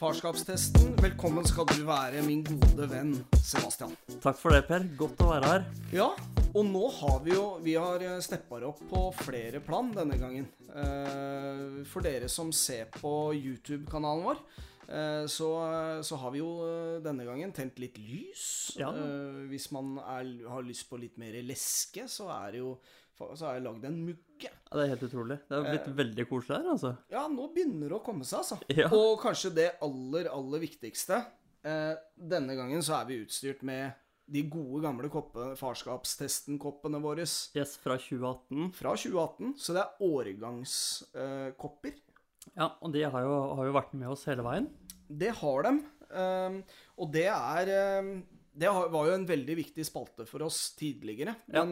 Farskapstesten. Velkommen skal du være, min gode venn Sebastian. Takk for det, Per. Godt å være her. Ja, og nå har vi jo Vi har steppa opp på flere plan denne gangen. Eh, For dere som ser på YouTube-kanalen vår, eh, så, så har vi jo eh, denne gangen tent litt lys. Ja. Eh, Hvis man er, har lyst på litt mer leske, så er det jo Så har jeg lagd en mugge. Ja, det er helt utrolig. Det har blitt veldig koselig her, altså. Ja, nå begynner det å komme seg, altså. Ja. Og kanskje det aller, aller viktigste eh, Denne gangen så er vi utstyrt med de gode, gamle koppe, farskapstesten-koppene våre Yes, fra 2018. fra 2018. Så det er årgangskopper. Ja, og de har jo, har jo vært med oss hele veien. det har dem. ehm, og det er ehm, Det var jo en veldig viktig spalte for oss tidligere. Ja.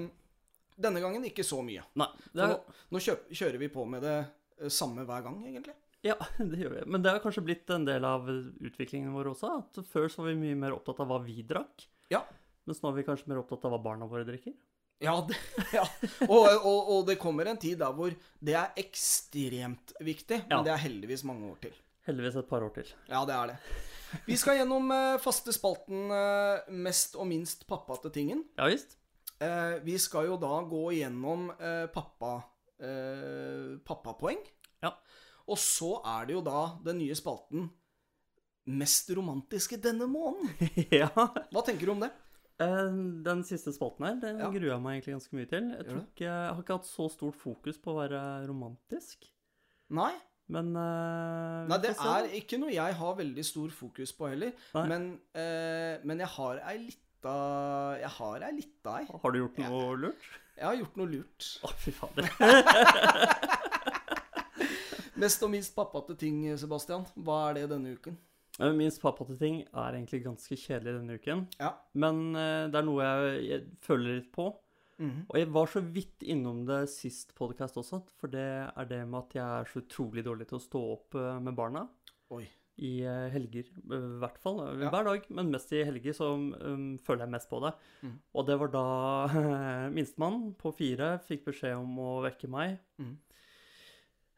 Denne gangen ikke så mye. Nei, er, nå, nå kjøp, kjører vi på med det eh, samme hver gang, egentlig. ja, det gjør vi. Men det har kanskje blitt en del av utviklingen vår også. At før så var vi mye mer opptatt av hva vi drakk. Ja. Mens nå er vi kanskje mer opptatt av hva barna våre drikker. Ja, det, ja. Og, og, og det kommer en tid der hvor det er ekstremt viktig, men Ja. det er heldigvis mange år til. Heldigvis et par år til. Ja, det er det. Vi skal gjennom eh, faste spalten eh, Mest og minst pappate tingen. Ja visst. Eh, vi skal jo da gå gjennom eh, pappa, eh, pappapoeng. Ja. Og så er det jo da den nye spalten Mest romantiske denne måneden. ja. Hva tenker du om det? Eh, Den siste spalten her, den Ja. gruer jeg meg egentlig ganske mye til. Jeg, tror ikke, jeg har ikke hatt så stort fokus på å være romantisk. Nei? Men uh, Nei, det er ikke noe jeg har veldig stor fokus på heller. Men, uh, men jeg har ei lita Jeg har ei lita ei. Har du gjort noe lurt? Jeg har gjort noe lurt. Å, fy fader. Mest og minst pappate ting, Sebastian. Hva er det denne uken? Eh, Minst pappate ting er egentlig ganske kjedelig denne uken. Ja. Men eh, det er noe jeg, jeg føler litt på. Mhm. Og jeg var så vidt innom det sist podkast også, for det er det med at jeg er så utrolig dårlig til å stå opp eh, med barna. Oi. I eh, helger, i hvert fall. eh, Ja. Hver dag, men mest i helger, så um, føler jeg mest på det. Mm. Og det var da minstemann på fire fikk beskjed om å vekke meg. Mm.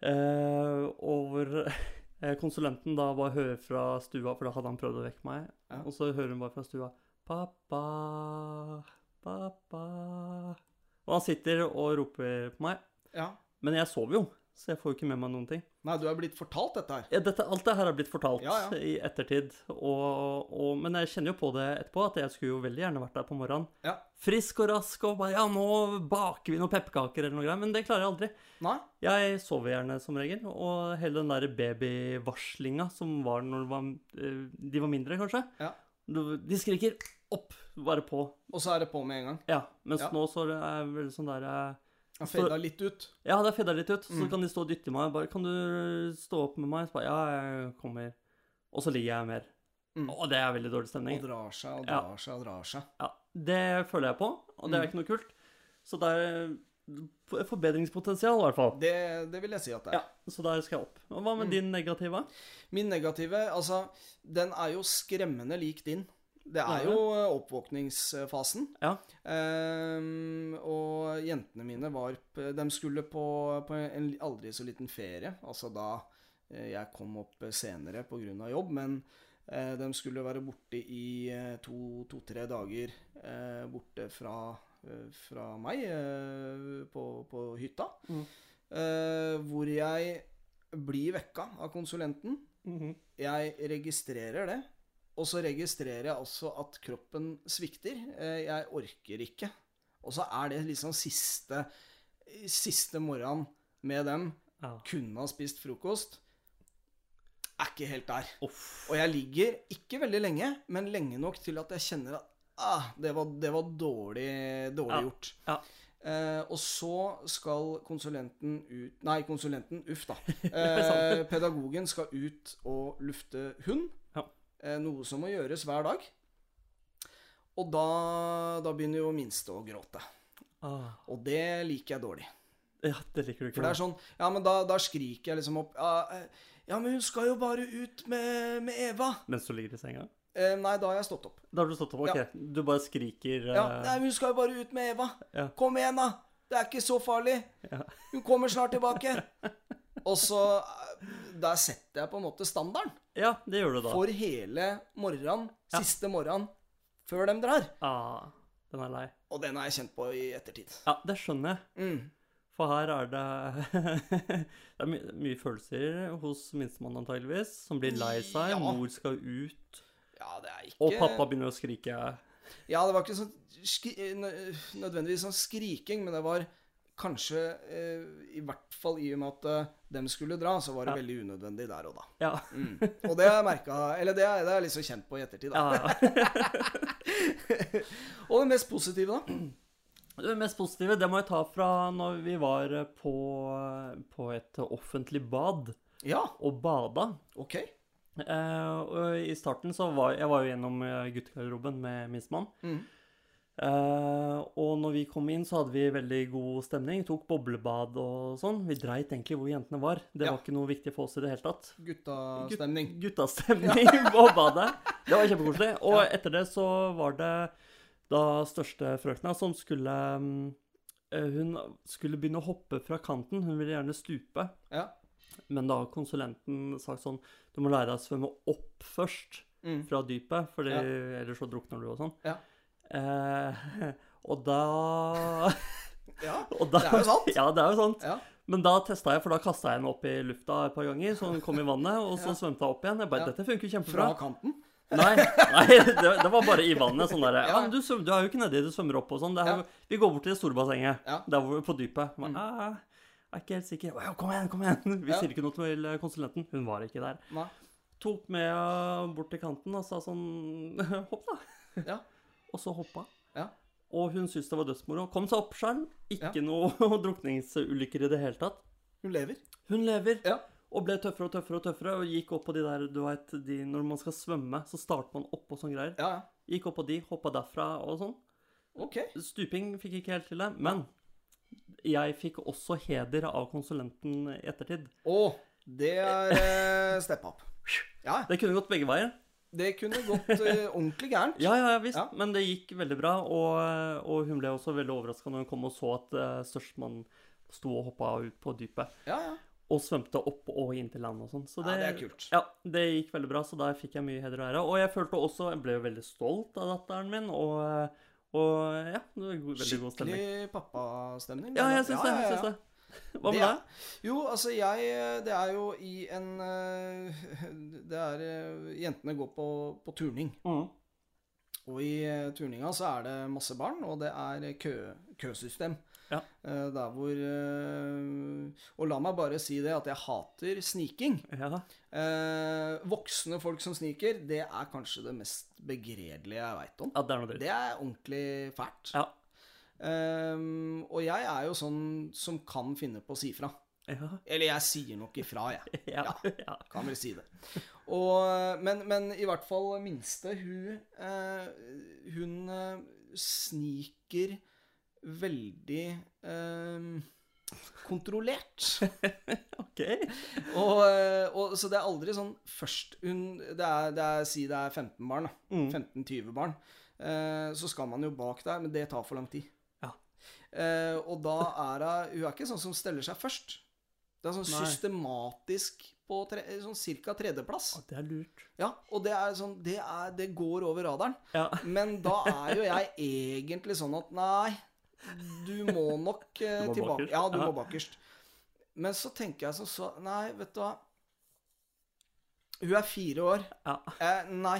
Eh, og hvor eh, konsulenten da bare hører fra stua, for da hadde han prøvd å vekke meg. Ja. Og så hører hun bare fra stua 'Pappa, pappa' Og han sitter og roper på meg. Ja. Men jeg sover jo, så jeg får jo ikke med meg noen ting. Nei, du er blitt fortalt dette her. Ja, dette, alt det her har blitt fortalt Ja, ja. i ettertid. Og, og, men jeg kjenner jo på det etterpå, at jeg skulle jo veldig gjerne vært der på morgenen. Ja. Frisk og rask og bare Ja, nå baker vi noen pepperkaker eller noe greier. Men det klarer jeg aldri. Nei? Jeg sover gjerne som regel, og hele den der babyvarslinga som var når de var, eh, de var mindre, kanskje Ja. De skriker opp, bare på. Og så er det på med en gang. Ja, mens nå så er det vel sånn der Jeg Så- litt ut. Ja, det fedder litt ut, så Mm. kan de stå og dytte meg. Bare 'Kan du stå opp med meg?' Så bare 'Ja, jeg kommer'. Og så ligger jeg mer. Mm. Og det er veldig dårlig stemning. Og drar seg og Ja. drar seg og drar seg. Ja, Det føler jeg på, og det er Mm. ikke noe kult. Så det er forbedringspotensial, i hvert fall. Det, det vil jeg si at det er. Ja, Så der skal jeg opp. Og hva med Mm. din negative? Min negative, altså, den er jo skremmende lik din. Det er jo eh, oppvåkningsfasen. Ja. Um, og jentene mine var De skulle på, på en aldri så liten ferie. Altså da eh, jeg kom opp senere pga. jobb. Men uh, de skulle være borte i eh, to-tre dager uh, borte fra, uh, fra meg eh, på, på hytta. Mm. Eh, hvor jeg blir vekka av konsulenten. Mhm. Jeg registrerer det. Og så registrerer jeg også at kroppen svikter. Eh, Jeg orker ikke. Og så er det liksom siste Siste morgenen med dem. Ja. Kunne ha spist frokost. Er ikke helt der. Uff. Og jeg ligger ikke veldig lenge, men lenge nok til at jeg kjenner at ah, det var, det var dårlig, dårlig Ja. gjort. Ja. Eh, og så skal konsulenten ut Nei, konsulenten, uff da. Eh, pedagogen skal ut og lufte hund. Ja. Eh, noe som må gjøres hver dag. Og da, da begynner jo minste å gråte. Ah. Og det liker jeg dårlig. Ja, det liker du ikke. For det er sånn Ja, men da, da skriker jeg liksom opp ja, ja, men hun skal jo bare ut med, med Eva. Mens du ligger i senga? Eh, nei, da har jeg stått opp. Da har du stått opp? Ok, du bare skriker Ja, eh, nei, men hun skal jo bare ut med Eva. Ja. Kom igjen, da. Det er ikke så farlig. Ja. Hun kommer snart tilbake. Og så eh, Der setter jeg på en måte standarden Ja, det gjør du da. for hele morgenen, Ja. siste morgenen, før de drar. Ah, den er lei. Og den har jeg kjent på i ettertid. Ja, det skjønner jeg. Mm. For her er det Det er my mye følelser hos minstemann antageligvis, som blir lei seg. Ja. Mor skal ut, Ja, det er ikke og pappa begynner å skrike. Ja, det var ikke sånn nødvendigvis sånn skriking, men det var kanskje eh, I hvert fall i og med at eh, dem skulle dra, så var det Ja. veldig unødvendig der og da. Ja. Mm. Og det har jeg merka Eller det er, det har jeg liksom kjent på i ettertid, da. ja. Og det mest positive, da? Det mest positive det må jeg ta fra når vi var på, på et offentlig bad Ja, og bada. OK. Eh, og I starten så var jeg var jo gjennom eh, guttegarderoben med minstemann. Mm. Eh, og når vi kom inn, så hadde vi veldig god stemning. Tok boblebad og sånn. Vi dreit egentlig hvor jentene var. Det Ja. var ikke noe viktig for oss i det hele tatt. Guttastemning. Guttastemning på badet. Det var kjempekoselig. Og Ja. etter det så var det da største frøkna som skulle mm, eh, Hun skulle begynne å hoppe fra kanten. Hun ville gjerne stupe. Ja. Men da har konsulenten sagt sånn Du må lære deg å svømme opp først Mm. fra dypet, for Ja. ellers så drukner du og sånn. Ja. Eh, og da ja. og da, Det er jo sant. Ja, det er jo sant. Ja. Men da testa jeg, for da kasta jeg henne opp i lufta et par ganger, så hun kom i vannet, og så Ja. svømte jeg opp igjen. Jeg bare. Dette funker kjempebra. Fra kanten? Nei, nei det, det var bare i vannet. Sånn der, ja. Du, svøm, du er jo ikke nedi, du svømmer opp og sånn. Ja. Vi går bort til det store bassenget, Ja. der hvor på dypet. Jeg Mm. «Ah, jeg er ikke helt sikker. Kom igjen, kom igjen. Vi sier ikke noe til konsulenten. Hun var ikke der. Nei. Tok med bort til kanten og sa sånn Hopp, da. Ja. Og så hoppa. Ja. Og hun syntes det var dødsmoro. Kom seg opp sjøl. Ikke Ja. noe drukningsulykker i det hele tatt. Hun lever. Hun lever. Ja. Og ble tøffere og tøffere og tøffere, og gikk opp på de der du vet, de, Når man skal svømme, så starter man opp og sånne greier. Ja, ja. Gikk opp på de, hoppa derfra og sånn. OK. Stuping fikk ikke helt til det, men jeg fikk også heder av konsulenten i ettertid. Å, det er eh, step up. Ja, Det kunne gått begge veier. Det kunne gått eh, ordentlig gærent. Ja, ja, visst. Ja. Men det gikk veldig bra, og, og hun ble også veldig overraska når hun kom og så at uh, størstmann sto og hoppa ut på dypet. Ja, ja. Og svømte opp og inn til land og sånn. Så Ja, det er kult. Ja, det gikk veldig bra, så der fikk jeg mye heder og ære. Og jeg følte også Jeg ble jo veldig stolt av datteren min, og, og ja, det var veldig veldig god stemning. Skikkelig pappastemning. Ja, jeg syns det. Jeg synes det. Hva med deg? Jo, altså jeg Det er jo i en eh, Det er eh, Jentene går på, på turning. Mm. Og i eh, turninga så er det masse barn, og det er kø, køsystem. Ja. Eh, Der hvor eh, Og la meg bare si det at jeg hater sniking. Ja. Eh, voksne folk som sniker, det er kanskje det mest begredelige jeg veit om. ja, det er noe. Det er ordentlig fælt. Ja. Ehm, og jeg er jo sånn som kan finne på å si fra. Ja. Eller jeg sier nok ifra, jeg. Ja. ja. Kan vel si det. Og, men, men i hvert fall minste, hun eh, Hun eh, sniker veldig eh, kontrollert. OK. Og, eh, og, så det er aldri sånn først hun Det er, det er Si det er 15 barn, da. Mm. 15-20 barn. Eh, så skal man jo bak der, men det tar for lang tid. Eh, og da er hun Hun er ikke sånn som steller seg først. Det er sånn Nei. systematisk på tre, sånn cirka tredjeplass. Det er lurt. Ja, og det er sånn Det, er, det går over radaren. Ja. Men da er jo jeg egentlig sånn at nei, du må nok eh, Du må tilbake. bakerst. Ja, du Ja. må bakerst. Men så tenker jeg sånn så Nei, vet du hva. Hun er fire år. Ja. Eh, nei,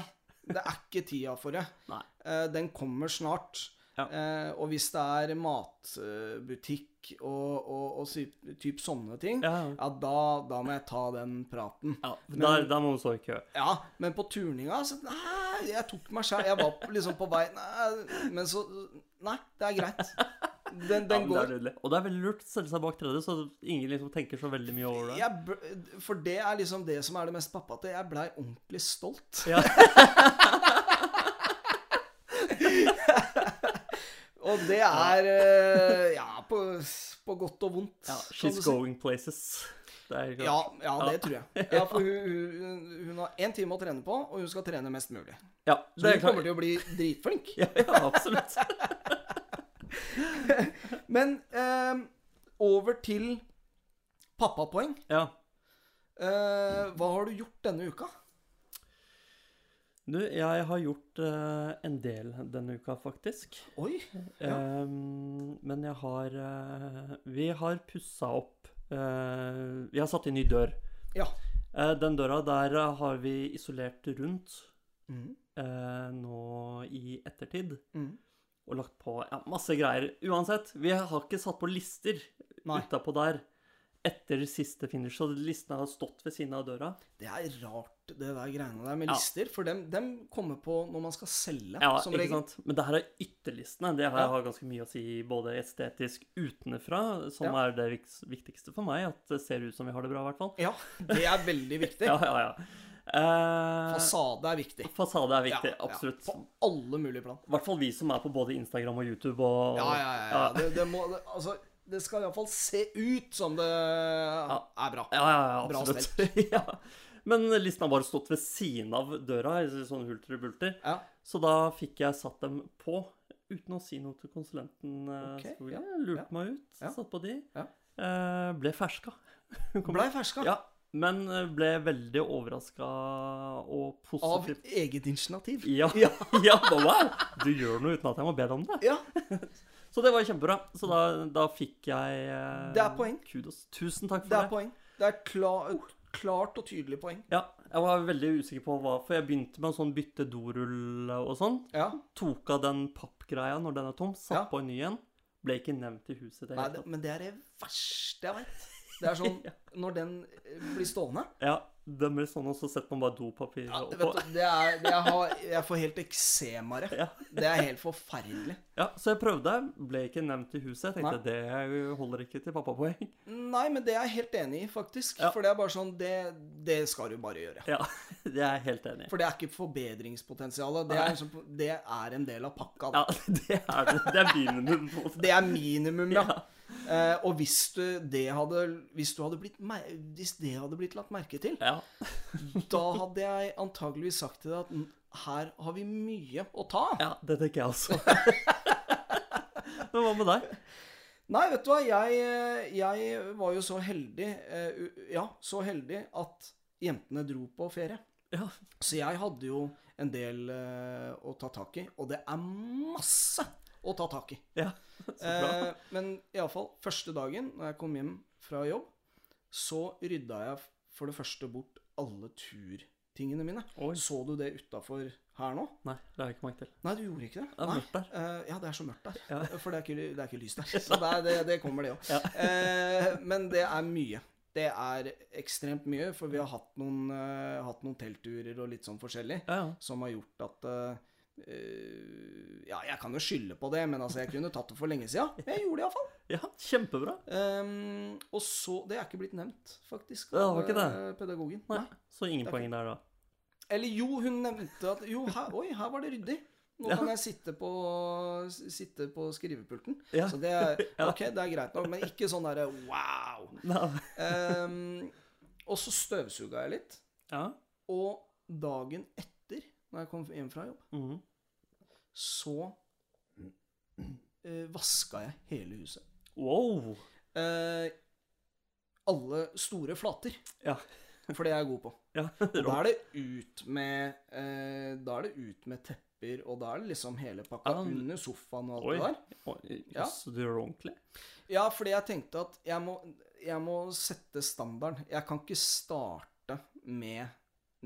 det er ikke tida for det. Nei. Eh, den kommer snart. Ja. Eh, og hvis det er matbutikk og, og, og typ sånne ting, Ja. ja, da, da må jeg ta den praten. ja. Men- Der, der må du stå i kø. Ja, men på turninga så Nei, jeg tok meg sjæl. Jeg var liksom på vei nei, Men så Nei, det er greit. Den, den det går. nydelig. Og det er veldig lurt å stelle seg bak tredje, så ingen liksom tenker så veldig mye over det. Jeg, for det er liksom det som er det mest pappate. Jeg blei ordentlig stolt. Ja. Og det er eh, Ja, på, på godt og vondt. Ja, she's si. going places. Det. Ja, ja, det tror jeg. Ja, For hun, hun, hun har én time å trene på, og hun skal trene mest mulig. Ja, Så hun kommer til å bli dritflink. Ja, ja, absolutt. Men eh, over til pappapoeng. Ja. Eh, hva har du gjort denne uka? Du, jeg har gjort uh, en del denne uka, faktisk. Oi. Ja. Um, men jeg har uh, Vi har pussa opp uh, Vi har satt inn ny dør. Ja. Den døra der har vi isolert rundt Mm. nå i ettertid. Mm. Og lagt på ja, masse greier. Uansett, vi har ikke satt på lister utapå der etter siste finish, så listene har stått ved siden av døra. Det er rart, det der greiene der med Ja. lister. For dem, dem kommer på når man skal selge, Ja, som regel. sant? Men det her er ytterlistene. Det her Ja. har ganske mye å si både estetisk utenfra, som Ja. er det viktigste for meg, at det ser ut som vi har det bra, i hvert fall. Ja, det er veldig viktig. Ja, ja, ja. Eh, Fasade er viktig. fasade er viktig, Ja, ja. absolutt. På alle mulige plan. I hvert fall vi som er på både Instagram og YouTube og Ja, ja, ja. ja. Det, det, må, det, altså, det skal iallfall se ut som det er bra. Ja, ja, ja, Bra absolutt. ja. Men listen har bare stått ved siden av døra, i sånn hulter og bulter. Ja. Så da fikk jeg satt dem på, uten å si noe til konsulenten. Okay, ja, Lurte ja. meg ut, Ja. satt på de. Ja. Eh, ble ferska. ble ferska. Ja, men eh, ble veldig overraska og Av eget initiativ. Ja, Ja. ja, wow! Du gjør noe uten at jeg må be deg om det. Ja, Så det var kjempebra. Så da, da fikk jeg eh, Det er poeng. Kudos. Tusen takk for det det. er poeng. Det er klar, klart og tydelig poeng. Ja, jeg var veldig usikker på hva For jeg begynte med en sånn bytte dorull og sånn. Ja. Tok av den pappgreia når den er tom, satt Ja. på en ny en. Ble ikke nevnt i huset. Det Nei, hele det, tatt. men det er det verste jeg veit. Det er sånn når den eh, blir stående Ja, den blir sånn, og så setter man bare dopapir ja, oppå. du, det er, det jeg, har, jeg får helt eksema. Ja. Det er helt forferdelig. ja, så jeg prøvde. Ble ikke nevnt i huset. Jeg tenkte Nei. det holder ikke til pappapoeng. Nei, men det er jeg helt enig i, faktisk. Ja. For det er bare sånn Det, det skal du bare gjøre. Ja, det er jeg helt enig i. For det er ikke forbedringspotensialet. Det er, liksom, det er en del av pakka. Ja, det er det. Det er minimum. det. Det er minimum, ja. Eh, og hvis du, det hadde, hvis, du hadde blitt, hvis det hadde blitt lagt merke til, Ja. da hadde jeg antageligvis sagt til deg at her har vi mye å ta ja, det tenker jeg også. Men hva med deg? Nei, vet du hva, jeg, eh, jeg var jo så heldig eh, Ja, så heldig at jentene dro på ferie. Ja, Så jeg hadde jo en del eh, å ta tak i, og det er masse å ta tak i. ja. Så bra. Eh, men iallfall, første dagen når jeg kom hjem fra jobb, så rydda jeg for det første bort alle turtingene mine. Oi. Så du det utafor her nå? Nei, det har jeg ikke merket til. Nei, du gjorde ikke det? Det er Nei. mørkt der. Eh, ja, det er så mørkt der. Ja. For det er, ikke, det er ikke lys der. Så det, er, det, det kommer, det òg. Ja. Eh, men det er mye. Det er ekstremt mye, for vi har hatt noen, uh, hatt noen teltturer og litt sånn forskjellig Ja, ja. som har gjort at eh, Ja, jeg kan jo skylde på det, men altså, jeg kunne tatt det for lenge siden. Men jeg gjorde det iallfall. Ja, kjempebra. Um, og så Det er ikke blitt nevnt, faktisk, Det var ikke det? eh, pedagogen. Nei, så ingen poeng der, da. Eller jo, hun nevnte at Jo, her, oi, her var det ryddig. Nå Ja. kan jeg sitte på, sitte på skrivepulten. Ja. Så det er. Ok, det er greit nok, men ikke sånn derre wow. Um, og så støvsuga jeg litt. Ja. Og dagen etter, når jeg kom hjem fra jobb, Mhm. Så eh, vaska jeg hele huset. Wow. Eh, alle store flater. Ja. For det er jeg god på. Ja, Og da er det ut med eh, Da er det ut med tepper, og da er det liksom hele pakka Ja, under sofaen og alt Oi. det der. Oi, Ja. Jøss, du gjør det ordentlig? Ja, fordi jeg tenkte at jeg må, jeg må sette standarden. Jeg kan ikke starte med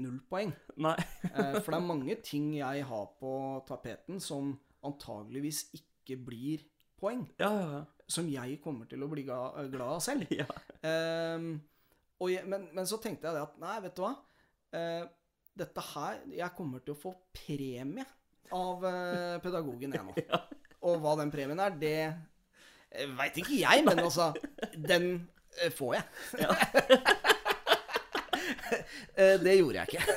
null poeng. Eh, for det er mange ting jeg har på tapeten som antageligvis ikke blir poeng. Ja, ja, ja. Som jeg kommer til å bli glad av selv. ja. Og jeg, men, men så tenkte jeg det at Nei, vet du hva? Uh, dette her Jeg kommer til å få premie av uh, pedagogen, jeg nå. Ja. Og hva den premien er, det eh, veit ikke jeg, men altså Den eh, får jeg. Eh, det gjorde jeg ikke.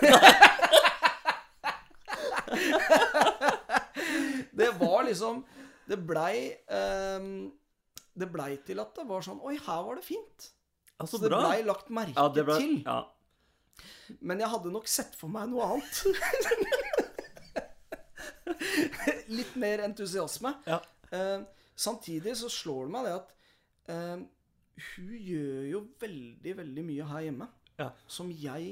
det var liksom Det blei um, Det blei til at det var sånn Oi, her var det fint. Altså, så Så det blei lagt merke Ja, ble til. Ja. Men jeg hadde nok sett for meg noe annet. Litt mer entusiasme. Ja. Uh, samtidig så slår det meg det at uh, hun gjør jo veldig, veldig mye her hjemme. Ja. som jeg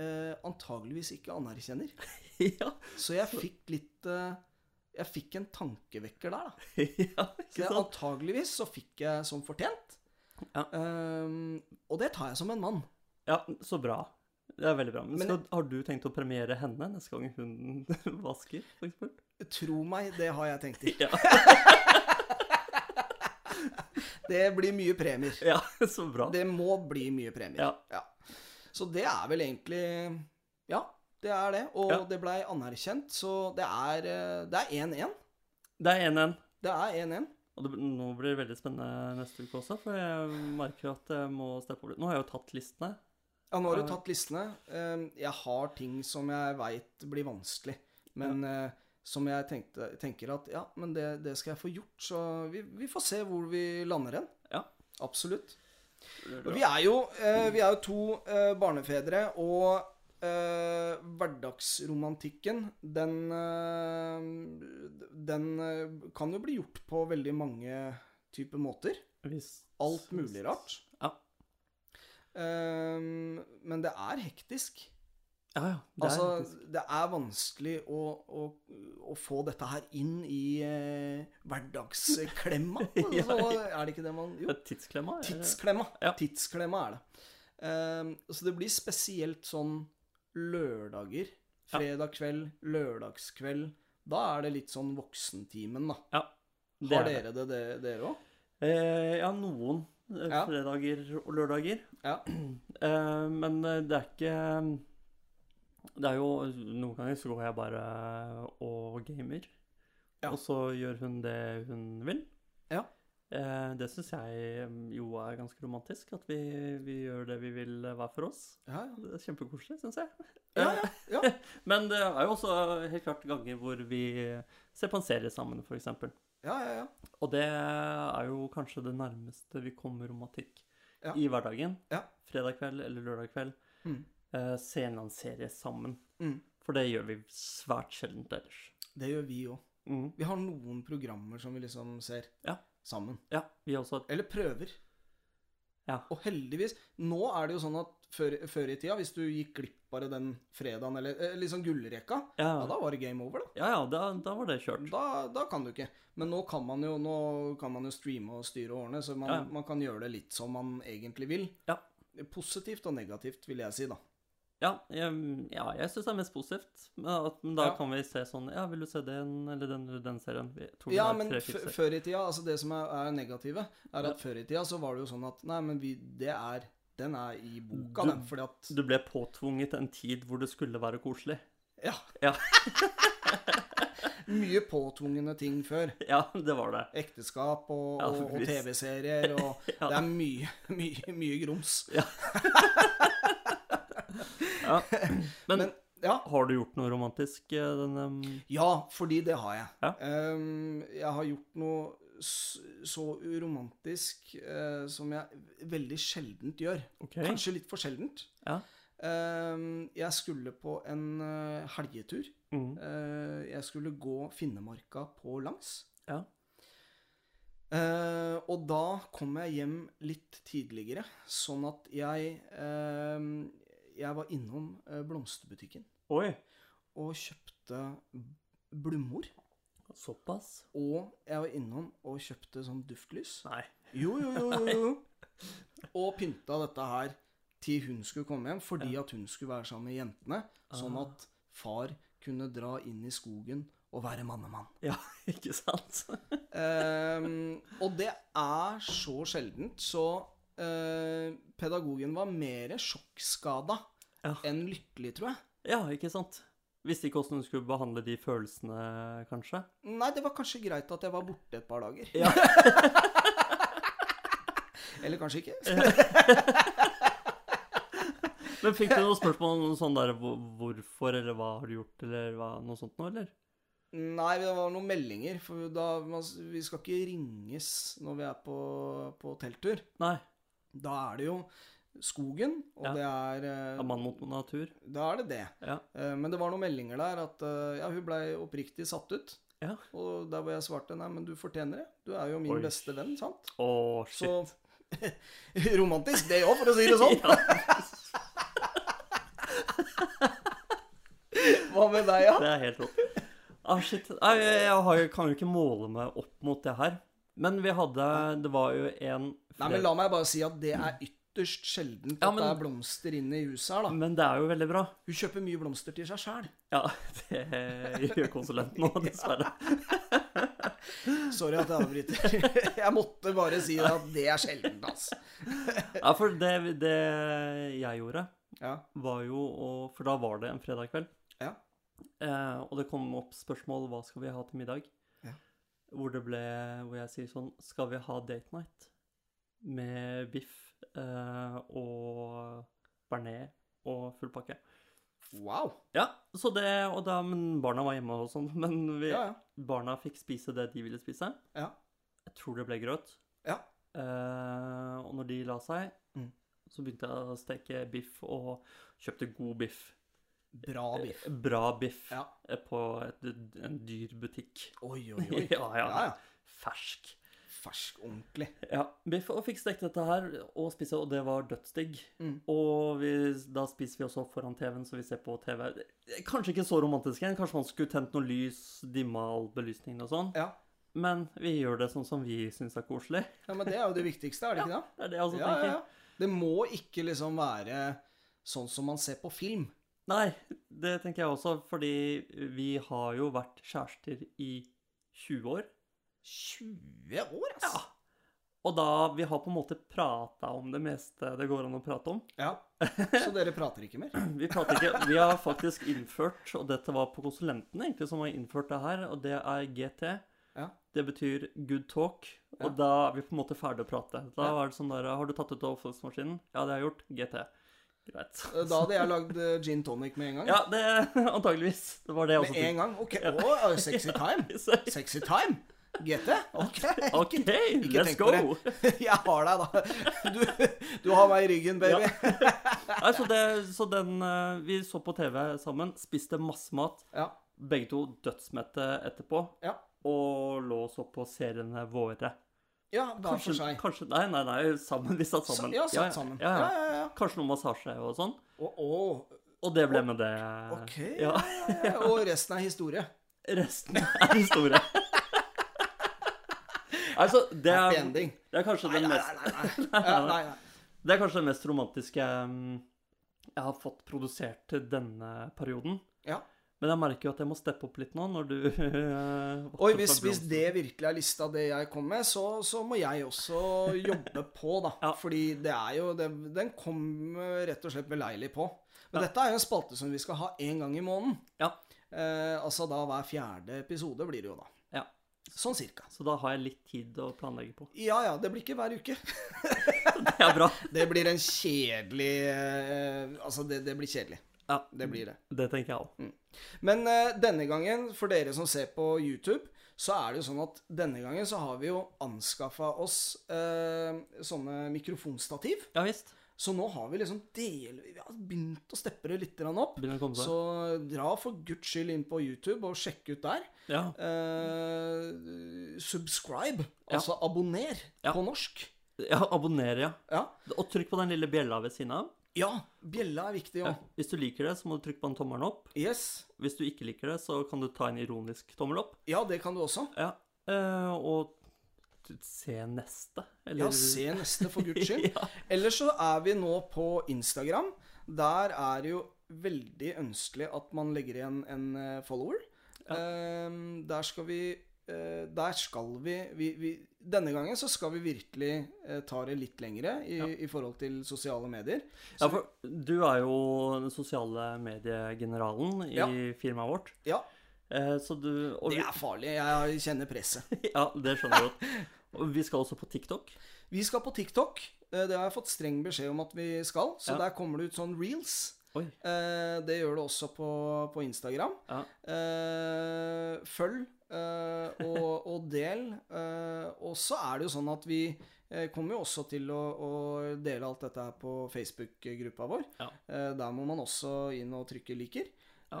eh, antageligvis ikke anerkjenner. ja. Så jeg fikk litt eh, Jeg fikk en tankevekker der, da. ja, Så jeg, antageligvis så fikk jeg som fortjent. Ja. Ehm, og det tar jeg som en mann. Ja, så bra. Det er veldig bra. Men, Men- skal, har du tenkt å premiere henne neste gang hun vasker. Tro meg, det har jeg tenkt til. Ja. Det blir mye premier. ja, så bra. Det må bli mye premier. Ja. Så det er vel egentlig Ja, det er det. Og Ja. det blei anerkjent, så det er eh, Det er 1-1. Det er 1-1. Det er 1-1. Og det, nå blir det veldig spennende neste uke også, for jeg merker at jeg må steppe over litt. Nå har jeg jo tatt listene. Ja, nå har du tatt listene. Eh, Jeg har ting som jeg veit blir vanskelig, men eh, som jeg tenkte, tenker at ja, men det, det skal jeg få gjort. Så vi, vi får se hvor vi lander hen. Ja. Absolutt. Og vi er jo, eh, vi er jo to eh, barnefedre, og eh, hverdagsromantikken, den eh, Den eh, kan jo bli gjort på veldig mange typer måter. Visst. Alt mulig rart. Ja. Eh, men det er hektisk. Ja, ja. Det Altså, er det er vanskelig å, å, å få dette her inn i eh, hverdagsklemma. Ja, Så er det ikke det man Jo, tidsklemma? tidsklemma. Ja. Tidsklemma er det. Um, så det blir spesielt sånn lørdager. Fredag kveld, lørdagskveld. Da er det litt sånn voksentimen, da. Ja. det Har er dere det, det dere òg? Eh, ja, noen eh, fredager og lørdager. Ja. Eh, men eh, det er ikke Det er jo Noen ganger så går jeg bare og gamer. Ja. Og så gjør hun det hun vil. Ja. Eh, det syns jeg eh, jo er ganske romantisk. At vi, vi gjør det vi vil eh, hver for oss. Ja, ja. Det er kjempekoselig, syns jeg. Ja, Eh, ja, ja. Men det er jo også helt klart ganger hvor vi ser på en serie sammen, f.eks. ja, ja, ja. Og det er jo kanskje det nærmeste vi kommer romantikk i hverdagen. Ja. Fredag kveld eller lørdag kveld. Mm. Eh, se annen serie sammen. Mm. For det gjør vi svært sjeldent ellers. Det gjør vi òg. Mm. Vi har noen programmer som vi liksom ser Ja. sammen. Ja, vi også. Eller prøver. Ja. Og heldigvis Nå er det jo sånn at før, før i tida, hvis du gikk glipp av den fredagen, eller eh, liksom gullrekka, Ja, ja, da var det game over, da. ja, ja da, da var det kjørt. Da, da kan du ikke. Men nå kan man jo, nå kan man jo streame og styre årene, så man, man kan gjøre det litt som man egentlig vil. Ja. Positivt og negativt, vil jeg si, da. Ja, jeg, ja, jeg syns det er mest positivt. Men, da Ja. kan vi se sånn Ja, vil du se den eller den eller den serien? Ja, men før i tida, altså det som er, er negative, er at Ja. før i tida så var det jo sånn at Nei, men vi, det er Den er i boka, Du- den. Fordi at Du ble påtvunget en tid hvor det skulle være koselig. Ja. Ja. Mye påtvungne ting før. Ja, det var det. Ekteskap og, og. TV-serier og. Det er mye, mye, mye grums. Ja. Men, Men ja, har du gjort noe romantisk eh, denne ja, fordi det har jeg. Ja. Um, jeg har gjort noe så uromantisk uh, som jeg veldig sjeldent gjør. Okay. Kanskje litt for sjeldent. Ja. Um, jeg skulle på en uh, helgetur. Mm. Uh, jeg skulle gå Finnemarka på langs. Ja. Uh, og da kom jeg hjem litt tidligere, sånn at jeg eh, Jeg var innom eh, blomsterbutikken Oi. og kjøpte blommor. Såpass? Og jeg var innom og kjøpte sånn duftlys. Nei. Jo, jo, jo, jo, jo. Og pynta dette her til hun skulle komme hjem, fordi at hun skulle være sammen med jentene. Sånn Ah. at far kunne dra inn i skogen og være mannemann. Ja, ikke sant? um, og det er så sjeldent, så eh, pedagogen var mer sjokkskada Ja. enn lykkelig, tror jeg. Ja, ikke sant? Visste ikke åssen du skulle behandle de følelsene, kanskje? Nei, det var kanskje greit at jeg var borte et par dager. Ja. Eller kanskje ikke. Men fikk du noen spørsmål om sånn der hvorfor, eller hva har du gjort, eller hva, noe sånt noe, eller? Nei, det var noen meldinger. For da, man, vi skal ikke ringes når vi er på, på telttur. Nei. Da er det jo skogen, og Ja. det er eh, Av mann mot natur? Da er det det. Ja. Eh, Men det var noen meldinger der at eh, ja, hun blei oppriktig satt ut. Ja. Og der hvor jeg svarte nei, men du fortjener det. Du er jo min Oi. beste venn, sant? Oh, shit. Så romantisk det òg, for å si det sånn. Hva med deg, ja? Det er helt rått. Ah, shit. Jeg, jeg, jeg kan jo ikke måle meg opp mot det her. Men vi hadde Det var jo en Nei, men La meg bare si at det er ytterst sjeldent Ja, at men- det er blomster inne i huset her, da. Men det er jo veldig bra. Hun kjøper mye blomster til seg sjæl. Ja, det gjør konsulenten òg, dessverre. Sorry at jeg avbryter. Jeg måtte bare si at det er sjeldent, altså. Ja, for det, det jeg gjorde, Ja. var jo å For da var det en fredag kveld. Ja. Eh, og det kom opp spørsmål hva skal vi ha til middag. Hvor det ble Hvor jeg sier sånn Skal vi ha date night med biff eh, og bearnés og full pakke? Wow. Ja, så det Og da Men barna var hjemme og sånn. Men vi, Ja, ja. barna fikk spise det de ville spise. Ja. Jeg tror det ble grøt. Ja. Eh, og når de la seg, Mm. så begynte jeg å steke biff, og kjøpte god biff. Bra biff. Eh, Bra biff Ja. eh, på et, en dyr butikk. Oi, oi, oi. Ja, ja. ja, ja. Fersk. Fersk, ordentlig. Ja, biff, og fikk stekt dette her og spise, og det var dødsdigg. Mm. Og vi, da spiser vi også foran TV-en, så vi ser på TV. Kanskje ikke så romantisk igjen, kanskje man skulle tent noe lys, dimma all belysningen og sånn. Ja. Men vi gjør det sånn som vi syns er koselig. ja, men det er jo det viktigste, er det ikke det? Det er det jeg også Ja, ja, ja. Det må ikke liksom være sånn som man ser på film. Nei, det tenker jeg også, fordi vi har jo vært kjærester i 20 år. 20 år, altså. Ja. Og da Vi har på en måte prata om det meste det går an å prate om. Ja. Så dere prater ikke mer? Vi prater ikke Vi har faktisk innført, og dette var på konsulentene egentlig som har innført det her, og det er GT. Ja. Det betyr good talk, og Ja. da er vi på en måte ferdig å prate. Da Ja. er det sånn der Har du tatt ut oppvaskmaskinen? Ja, det har jeg gjort. GT. Greit. Da hadde jeg lagd eh, gin tonic med en gang. Ja, det antageligvis. Det var det jeg også Med en gang? Ok. Å, sexy time. Sexy time? GT? Ok. OK, ikke let's go! Jeg har deg, da. Du, du har meg i ryggen, baby. Nei, så, det, så den eh, Vi så på TV sammen, spiste masse mat. Ja. Begge to dødsmette etterpå. Ja. Og lå og så på seriene våre. Ja, hver for seg. kanskje Nei, nei, nei, sammen. Vi satt sammen. Ja, satt sammen. Ja, ja. Ja. Kanskje noe massasje og sånn. Og, og, Og det ble med det. Ok. Ja. ja. Og resten er historie. Resten er historie. altså, det er, det er kanskje Nei, den mest nei. Det er kanskje det mest romantiske mm, jeg har fått produsert til denne perioden. Ja. Men jeg merker jo at jeg må steppe opp litt nå, når du uh, Oi, hvis, hvis det virkelig er lista det jeg kom med, så, så må jeg også jobbe på, da. Ja. Fordi det er jo det, Den kom eh, rett og slett beleilig på. Men dette er jo en spalte som vi skal ha én gang i måneden. Ja. Eh, altså da hver fjerde episode blir det jo da. Ja. Sånn cirka. Så da har jeg litt tid å planlegge på. Ja ja, det blir ikke hver uke. Det er bra. Det blir en kjedelig eh, Altså, det, det blir kjedelig. Ja, Det blir det. det tenker jeg òg. Men uh, denne gangen, for dere som ser på YouTube, så er det jo sånn at denne gangen så har vi jo anskaffa oss uh, sånne mikrofonstativ. Ja visst. Så nå har vi liksom del... Vi har begynt å steppe det litt opp. Så dra for guds skyld inn på YouTube og sjekk ut der. Ja. Uh, subscribe, Ja. altså abonner Ja. på norsk. ja, abonner, ja. Ja. Og trykk på den lille bjella ved siden av. ja, bjella er viktig Ja. Hvis du liker det, så må du trykke på den tommelen opp. Yes. Hvis du ikke liker det, så kan du ta en ironisk tommel opp. Ja, det kan du også. Ja. Eh, og se neste, eller Ja, se neste, for guds skyld. ja. Ellers så er vi nå på Instagram. Der er det jo veldig ønskelig at man legger igjen en follower. follower. Ehm, der skal vi eh, Der skal vi, vi, vi Denne gangen så skal vi virkelig eh, ta det litt lengre i, Ja. i forhold til sosiale medier. ja, for du er jo den sosiale mediegeneralen i Ja. firmaet vårt. Ja, Eh, så du det er farlig. Jeg kjenner presset. Ja, det skjønner jeg godt. Og vi skal også på TikTok. Vi skal på TikTok. Eh, Det har jeg fått streng beskjed om at vi skal. Så Ja. der kommer det ut sånn reels. Eh, det gjør du også på, på Instagram. Ja. Eh, følg eh, og, og del. Eh, og så er det jo sånn at vi eh, kommer jo også til å, å dele alt dette her på Facebook-gruppa vår. Ja. Eh, der må man også inn og trykke liker. Ja.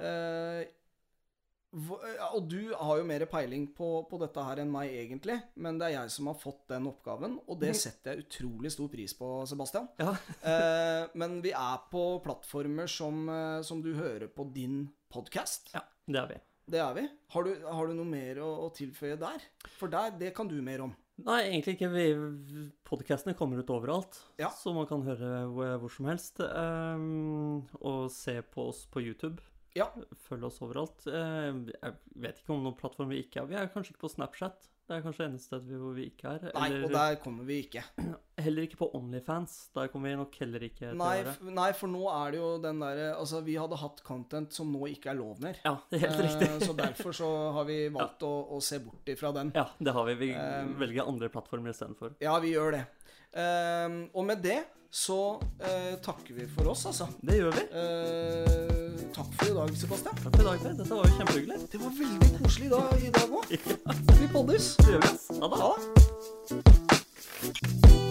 Eh, Og du har jo mer peiling på, på dette her enn meg, egentlig. Men det er jeg som har fått den oppgaven, og det setter jeg utrolig stor pris på, Sebastian. Ja. Eh, men vi er på plattformer som, eh, som du hører på din podkast. ja, det er vi. Det er vi. Har du, har du noe mer å, å tilføye der? For der, det kan du mer om. Nei, egentlig ikke. Podkastene kommer ut overalt, Ja. så man kan høre hvor, hvor som helst. Um, og se på oss på YouTube. Ja. Følg oss overalt. Eh, jeg vet ikke om noen plattform vi ikke er. Vi er kanskje ikke på Snapchat. Det er kanskje eneste sted hvor vi ikke er. Nei, Eller og der kommer vi ikke. heller ikke på Onlyfans. Der kommer vi nok heller ikke til Nei, å være. nei, for nå er det jo den derre Altså, vi hadde hatt content som nå ikke er lov mer. Ja, det er helt riktig. Eh, så derfor så har vi valgt å, å se bort ifra den. Ja, det har vi. Vi Um, velger andre plattformer istedenfor. Ja, vi gjør det. Ehm, og med det så uh, takker vi for oss, altså. Det gjør vi. Uh, takk for i dag, Sebastian. Takk for i dag, Per. Dette var jo kjempehyggelig. Det var veldig koselig da, i dag òg. Vi poddes. Det gjør vi, ass. Ha det. Ha det.